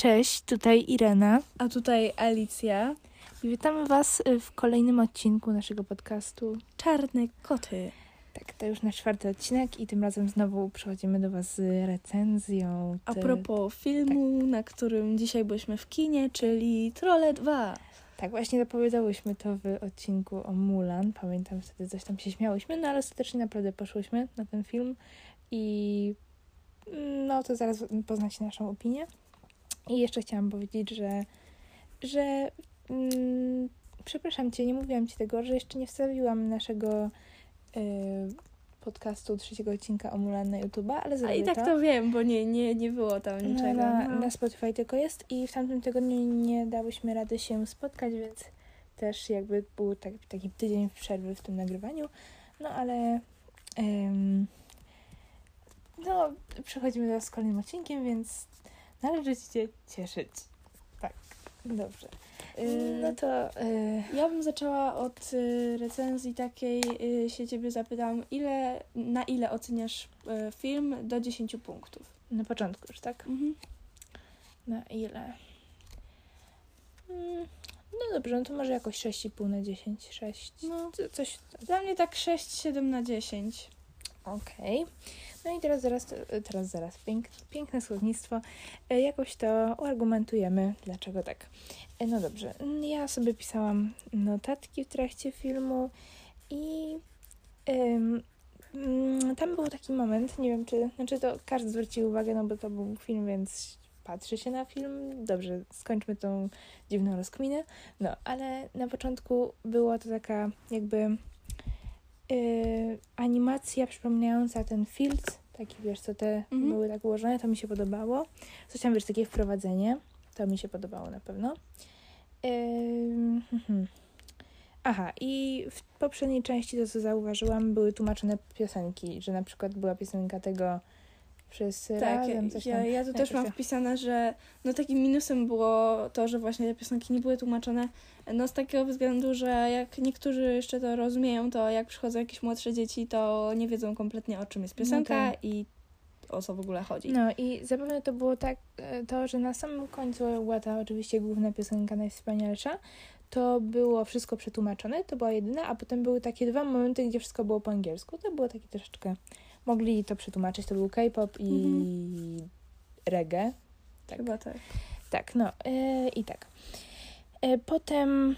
Cześć, tutaj Irena A tutaj Alicja. i witamy Was y, w kolejnym odcinku naszego podcastu. Czarne koty. Tak, to już nasz czwarty odcinek i tym razem znowu przychodzimy do Was z recenzją. A propos filmu, na którym dzisiaj byliśmy w kinie, czyli Trolle 2. Tak, właśnie zapowiadałyśmy to w odcinku o Mulan. Pamiętam, wtedy coś tam się śmiałyśmy, no ale ostatecznie naprawdę poszłyśmy na ten film i mm, no to zaraz poznacie naszą opinię. I jeszcze chciałam powiedzieć, że, że mm, przepraszam Cię, nie mówiłam Ci tego, że jeszcze nie wstawiłam naszego y, podcastu trzeciego odcinka o Mulan na YouTube'a, ale A zrobię i tak to wiem, bo nie, nie, nie było tam niczego. na, No. na Spotify tylko jest i w tamtym tygodniu nie dałyśmy rady się spotkać, więc też jakby był tak, taki tydzień przerwy w tym nagrywaniu. No ale em, no przechodzimy teraz z kolejnym odcinkiem, więc należy się cieszyć. Tak, dobrze. Y, No to y, Ja bym zaczęła od y, recenzji takiej, y, się ciebie zapytam, ile, na ile oceniasz film do 10 punktów? na początku już, tak? Mhm. Na ile? Mm, No dobrze, no to może jakoś 6,5 na 10, 6, No, co- coś, dla mnie tak 6-7 na 10. Okej. No i teraz zaraz, teraz zaraz, pięk, piękne słownictwo. E, Jakoś to uargumentujemy, dlaczego tak. E, No dobrze, mm, ja sobie pisałam notatki w trakcie filmu i em, mm, tam był taki moment, nie wiem czy, znaczy to każdy zwrócił uwagę, no bo to był film, więc patrzy się na film. Dobrze, skończmy tą dziwną rozkminę. No, ale na początku była to taka jakby yy, animacja przypominająca ten filtr, taki wiesz, co te Mhm. były tak ułożone, to mi się podobało. Coś tam, wiesz, takie wprowadzenie, to mi się podobało na pewno. Yy, mhm. Aha, i w poprzedniej części to, co zauważyłam, były tłumaczone piosenki, że na przykład była piosenka tego Wszyscy Tak, razem, coś ja, tam. ja tu też mam wpisane, że no takim minusem było to, że właśnie te piosenki nie były tłumaczone, no z takiego względu, że jak niektórzy jeszcze to rozumieją, to jak przychodzą jakieś młodsze dzieci, to nie wiedzą kompletnie o czym jest piosenka No tak. i o co w ogóle chodzi. No i zapewne to było tak, e, to, że na samym końcu była ta oczywiście główna piosenka najwspanialsza, to było wszystko przetłumaczone, to była jedyna, a potem były takie dwa momenty, gdzie wszystko było po angielsku. To było takie troszeczkę, mogli to przetłumaczyć, to był K-pop i reggae. tak. Chyba tak. Tak, no e, i tak. E, potem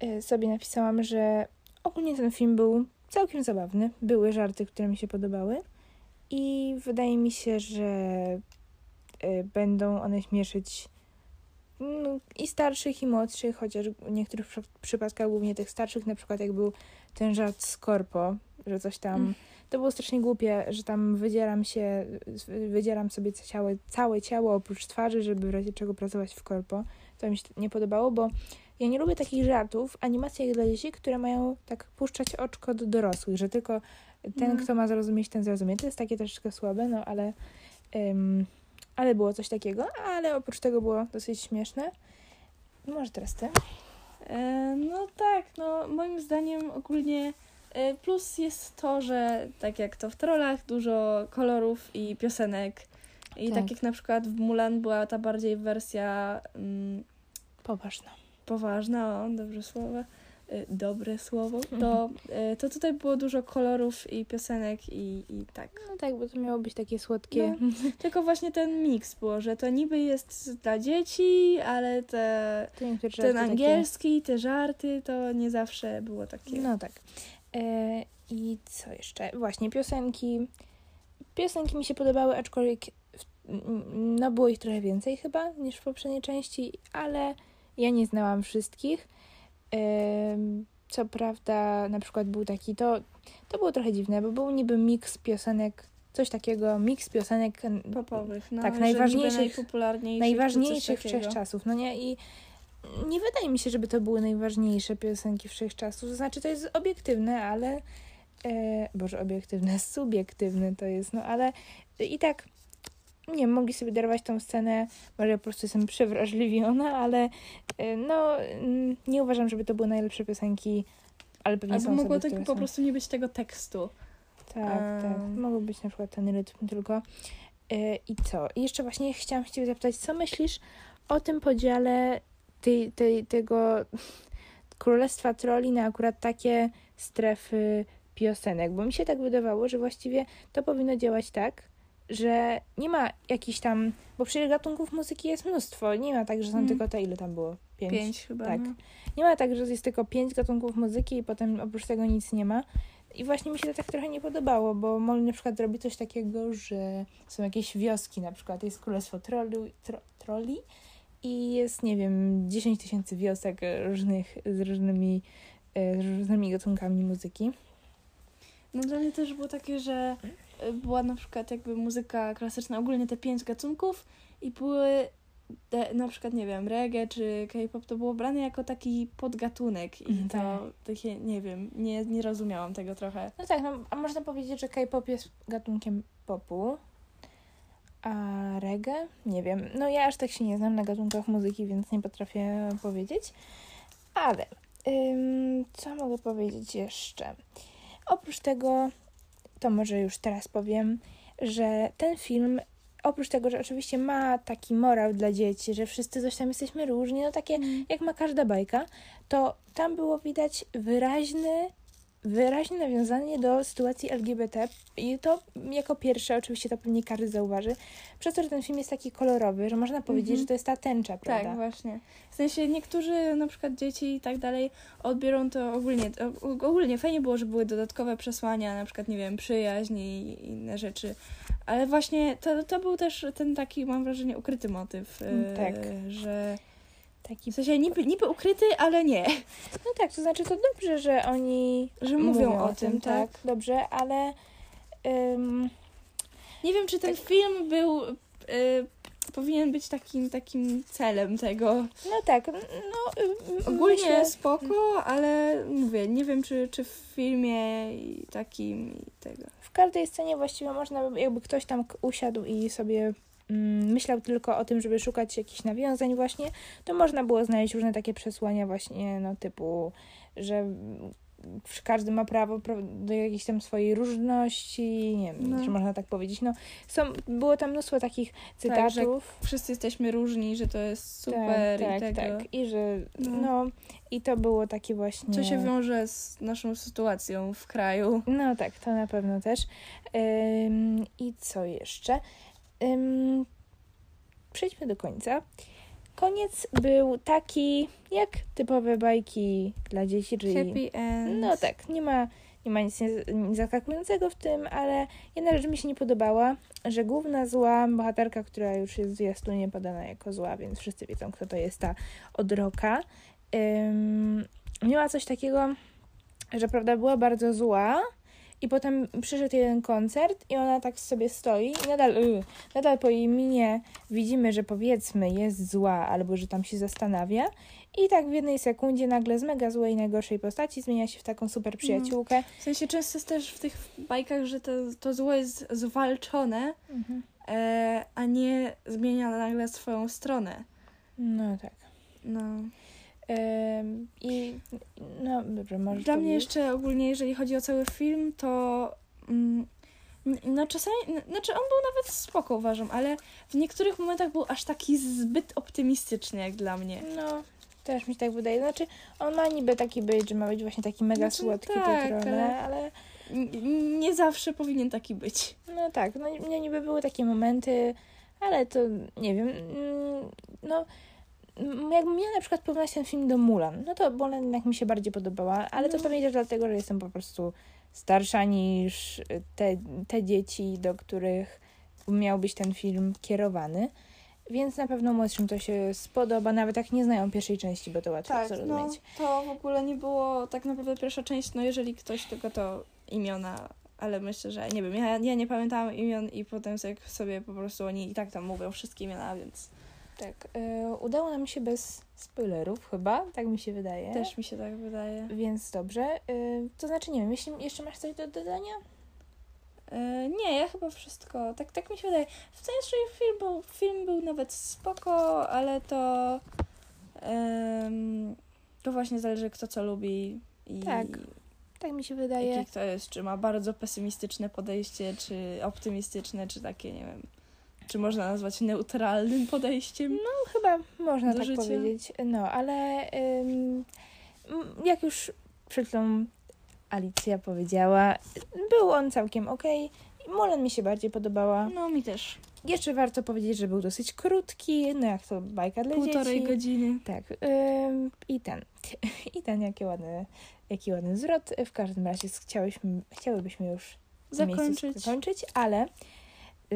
e, sobie napisałam, że ogólnie ten film był całkiem zabawny. Były żarty, które mi się podobały i wydaje mi się, że będą one śmieszyć no, i starszych, i młodszych, chociaż w niektórych przy- przypadkach głównie tych starszych, na przykład jak był ten żart z korpo, że coś tam... Mm. To było strasznie głupie, że tam wydzieram się, wydzieram sobie ciało, całe ciało oprócz twarzy, żeby w razie czego pracować w korpo. To mi się nie podobało, bo ja nie lubię takich żartów, animacjach dla dzieci, które mają tak puszczać oczko do dorosłych, że tylko ten, Mhm. kto ma zrozumieć, ten zrozumie. To jest takie troszeczkę słabe, no ale, ym, ale było coś takiego, ale oprócz tego było dosyć śmieszne. Może teraz ty? E, no tak, no moim zdaniem ogólnie plus jest to, że tak jak to w Trollach, dużo kolorów i piosenek. I tak, Tak. jak na przykład w Mulan była ta bardziej wersja mm, Poważna. poważna, o, dobre słowo, y, dobre słowo, Mhm. to, y, to tutaj było dużo kolorów i piosenek i, i tak. No tak, bo to miało być takie słodkie. No, tylko właśnie ten miks było, że to niby jest dla dzieci, ale te, ten żarty takie- angielski, te żarty, to nie zawsze było takie. No tak. E, I co jeszcze? Właśnie, piosenki. Piosenki mi się podobały, aczkolwiek no było ich trochę więcej chyba niż w poprzedniej części, ale ja nie znałam wszystkich. Co prawda, na przykład był taki, to, to było trochę dziwne, bo był niby miks piosenek, coś takiego, miks piosenek Popowych, no, Tak, najważniejszych- najpopularniejszych, najważniejszych wszechczasów, no nie? I nie wydaje mi się, żeby to były najważniejsze piosenki wszechczasów. To znaczy, to jest obiektywne, ale. E, Boże, obiektywne, subiektywne to jest, no ale i tak. Nie mogli sobie darować tą scenę, może ja po prostu jestem przewrażliwiona, ale e, no nie uważam, żeby to były najlepsze piosenki, ale pewnie Albo są mogło osoby, tak po prostu nie być tego tekstu. Tak, tak. Em. Mogło być na przykład ten rytm tylko. E, I co? I jeszcze właśnie chciałam się ciebie zapytać, co myślisz o tym podziale tej, tej, tego królestwa troli na akurat takie strefy piosenek? Bo mi się tak wydawało, że właściwie to powinno działać tak, że nie ma jakichś tam, bo przecież gatunków muzyki jest mnóstwo. Nie ma tak, że są Mm. tylko te, ile tam było? Pięć. Pięć chyba. Tak. No. Nie ma tak, że jest tylko pięć gatunków muzyki i potem oprócz tego nic nie ma. I właśnie mi się to tak trochę nie podobało, bo mogli na przykład zrobić coś takiego, że są jakieś wioski, na przykład jest królestwo trolli, tro, troli i jest, nie wiem, 10 tysięcy wiosek różnych, z różnymi, e, z różnymi gatunkami muzyki. No dla mnie też było takie, że y, była na przykład jakby muzyka klasyczna, ogólnie te pięć gatunków i były te, na przykład, nie wiem, reggae czy K-pop to było brane jako taki podgatunek i to tak. takie, nie wiem, nie, nie rozumiałam tego trochę. No tak, no, a można powiedzieć, że K-pop jest gatunkiem popu, a reggae? Nie wiem. No ja aż tak się nie znam na gatunkach muzyki, więc nie potrafię powiedzieć. Ale ym, co mogę powiedzieć jeszcze? Oprócz tego, to może już teraz powiem, że ten film, oprócz tego, że oczywiście ma taki morał dla dzieci, że wszyscy coś tam jesteśmy różni, no takie jak ma każda bajka, to tam było widać wyraźny, wyraźne nawiązanie do sytuacji LGBT i to jako pierwsze, oczywiście to pewnie każdy zauważy, przez to, że ten film jest taki kolorowy, że można powiedzieć, Mhm. że to jest ta tęcza, prawda? Tak, właśnie. W sensie niektórzy na przykład dzieci i tak dalej odbiorą to ogólnie. Ogólnie fajnie było, że były dodatkowe przesłania, na przykład, nie wiem, przyjaźń i inne rzeczy. Ale właśnie to, to był też ten taki, mam wrażenie, ukryty motyw. E, tak. Że Taki, w sensie niby, niby ukryty, ale nie. no tak, to znaczy to dobrze, że oni Że mówią o tym, tak. dobrze, ale ym, Nie wiem, czy ten Tak. film był. e, powinien być takim, takim celem tego. no tak, no ym, Ogólnie myślę, spoko, ale mówię, nie wiem, czy, czy w filmie i takim i tego. w każdej scenie właściwie można, by- jakby ktoś tam usiadł i sobie myślał tylko o tym, żeby szukać jakichś nawiązań właśnie, to można było znaleźć różne takie przesłania właśnie, no typu, że mm, każdy ma prawo pra- do jakiejś tam swojej różności, nie wiem, No. czy można tak powiedzieć, no są, było tam mnóstwo takich Tak, cytatów. Wszyscy jesteśmy różni, że to jest super tak, i tak, tego. tak. I że, No. no. i to było takie właśnie... Co się wiąże z naszą sytuacją w kraju. No tak, to na pewno też. Ym, I co jeszcze? Ym, przejdźmy do końca. Koniec był taki, jak typowe bajki dla dzieci, czyli... Happy end. No tak, nie ma, nie ma nic, zaskakującego w tym, ale jedna rzecz mi się nie podobała, że główna zła bohaterka, która już jest w zwiastunie podana jako zła, więc wszyscy wiedzą, kto to jest ta odroka, ym, miała coś takiego, że prawda, była bardzo zła i potem przyszedł jeden koncert i ona tak sobie stoi i nadal, y, nadal po jej minie widzimy, że powiedzmy jest zła albo że tam się zastanawia i tak w jednej sekundzie nagle z mega złej, najgorszej postaci zmienia się w taką super przyjaciółkę. W sensie często jest też w tych bajkach, że to, to zło jest zwalczone, e, a nie zmienia nagle swoją stronę. No tak. No. I no dobrze, możesz Dla mnie jeszcze ogólnie, jeżeli chodzi o cały film, to mm, no czasami, znaczy on był nawet spoko uważam, ale w niektórych momentach był aż taki zbyt optymistyczny jak dla mnie. No, też mi się tak wydaje. Znaczy, on ma niby taki być, że ma być właśnie taki mega Znaczy, słodki, tak, teatralny, ale- ale nie zawsze powinien taki być. no tak, no no niby były takie momenty, ale to nie wiem, mm, no jakbym miała na przykład porównać ten film do Mulan, no to Mulan jednak mi się bardziej podobała, ale to No. pewnie też dlatego, że jestem po prostu starsza niż te, te dzieci, do których miał być ten film kierowany. Więc na pewno młodszym to się spodoba, nawet jak nie znają pierwszej części, bo to łatwo Tak, no zrozumieć. to w ogóle nie było tak naprawdę pierwsza część, no jeżeli ktoś tylko to imiona, ale myślę, że nie wiem, ja, ja nie pamiętałam imion i potem sobie, sobie po prostu oni i tak tam mówią wszystkie imiona, więc Tak, e, udało nam się bez spoilerów chyba, tak mi się wydaje. też mi się tak wydaje. Więc dobrze. E, to znaczy, nie wiem, jeśli jeszcze masz coś do dodania? E, nie, ja chyba wszystko, tak, tak mi się wydaje. W sensie film był, film był nawet spoko, ale to to właśnie zależy kto co lubi i Tak, Tak mi się wydaje. jaki kto jest, czy ma bardzo pesymistyczne podejście, czy optymistyczne, czy takie, nie wiem. Czy można nazwać neutralnym podejściem. No chyba można tak życia. powiedzieć. No, ale ym, jak już przed chwilą Alicja powiedziała, był on całkiem okej. Mulan mi się bardziej podobała. No mi też. Jeszcze warto powiedzieć, że był dosyć krótki, no jak to bajka dla Półtorej dzieci. godziny. Tak. ym, I ten. I ten, jaki ładny, jaki ładny zwrot. W każdym razie chciałyśmy, chciałybyśmy już Zakończyć. zakończyć, ale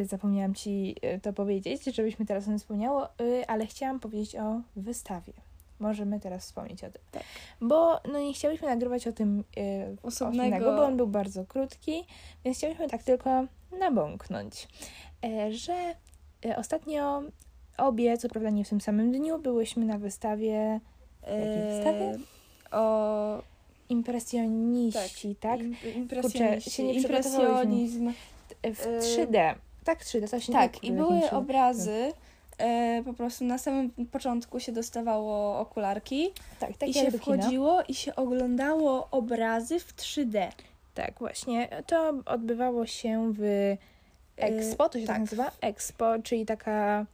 zapomniałam Ci y, to powiedzieć, żebyśmy teraz o tym wspomniało, y, ale chciałam powiedzieć o wystawie. Możemy teraz wspomnieć o tym. Tak. Bo no nie chciałyśmy nagrywać o tym y, Osobnego. bo on był bardzo krótki, więc chciałyśmy tak tylko nabąknąć, e, że e, ostatnio obie, co prawda nie w tym samym dniu, byłyśmy na wystawie Jakiej wystawie? E, O impresjoniści, tak? Kurczę, impresjoniści. się nie Impresjonizm. W e, 3D. Tak, 3D, to się Tak, i były obrazy. E, po prostu na samym początku się dostawało okularki Tak, i takie się kina. wchodziło i się oglądało obrazy w 3D. Tak, właśnie. To odbywało się w Expo, to się tak, tak. nazywa? Expo, czyli taka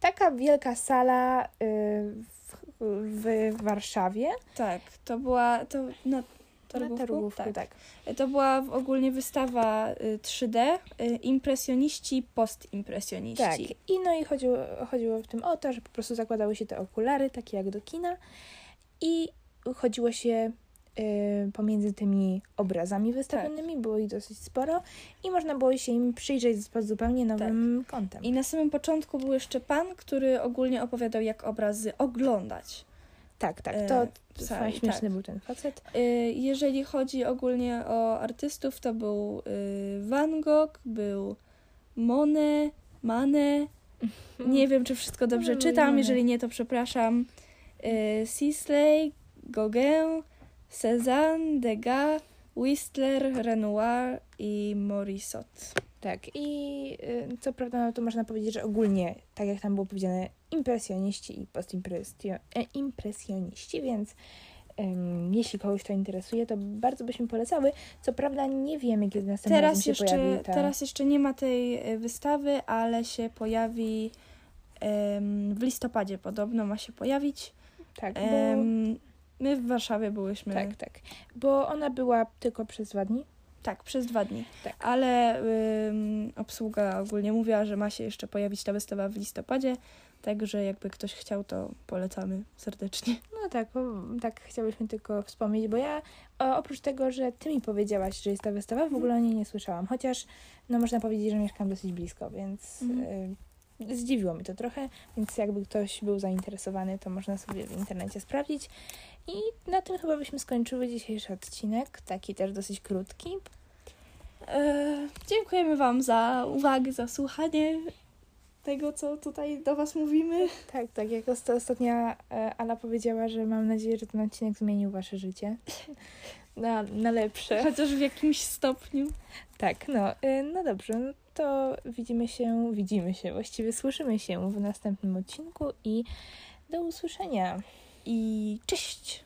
taka wielka sala y, w, w Warszawie. Tak, to była to na Na targówku, targówku, tak. tak. To była ogólnie wystawa y, 3D, y, impresjoniści, postimpresjoniści. Tak. I no i chodziło, chodziło w tym o to, że po prostu zakładały się te okulary, takie jak do kina i chodziło się y, pomiędzy tymi obrazami wystawionymi, było ich dosyć sporo i można było się im przyjrzeć pod zupełnie nowym kątem. I na samym początku był jeszcze pan, który ogólnie opowiadał, jak obrazy oglądać. Tak, tak, e, to fajnie śmieszny tak. był ten facet. Y, Jeżeli chodzi ogólnie o artystów, to był y, Van Gogh, był Monet, Manet. Nie wiem, czy wszystko dobrze czytam. Jeżeli nie, to przepraszam. Y, Sisley, Gauguin, Cézanne, Degas, Whistler, Renoir i Morisot. Tak, i y, co prawda no to można powiedzieć, że ogólnie, tak jak tam było powiedziane, impresjoniści i postimpresjoniści, więc ym, jeśli kogoś to interesuje, to bardzo byśmy polecały. Co prawda nie wiemy, kiedy następnym razem Teraz się pojawi jeszcze, ta... teraz jeszcze nie ma tej y, wystawy, ale się pojawi em, w listopadzie podobno ma się pojawić. Tak, bo... Em, my w Warszawie byłyśmy tak, tak, bo ona była tylko przez dwa dni. Tak, przez dwa dni. Tak. Ale ym, obsługa ogólnie mówiła, że ma się jeszcze pojawić ta wystawa w listopadzie, także jakby ktoś chciał, to polecamy serdecznie. No tak, o, tak chciałyśmy tylko wspomnieć, bo ja o, oprócz tego, że ty mi powiedziałaś, że jest ta wystawa, w ogóle o niej nie słyszałam. Chociaż, no można powiedzieć, że mieszkam dosyć blisko, więc Mhm. y, zdziwiło mi to trochę. Więc jakby ktoś był zainteresowany, to można sobie w internecie sprawdzić. I na tym chyba byśmy skończyły dzisiejszy odcinek, taki też dosyć krótki. E, dziękujemy Wam za uwagę, za słuchanie tego, co tutaj do Was mówimy. Tak, tak, jak osta- ostatnia e, Ala powiedziała, że mam nadzieję, że ten odcinek zmienił wasze życie na, na lepsze. Chociaż w jakimś stopniu. Tak, no, y, no dobrze, no to widzimy się, widzimy się, właściwie słyszymy się w następnym odcinku i do usłyszenia. I cześć!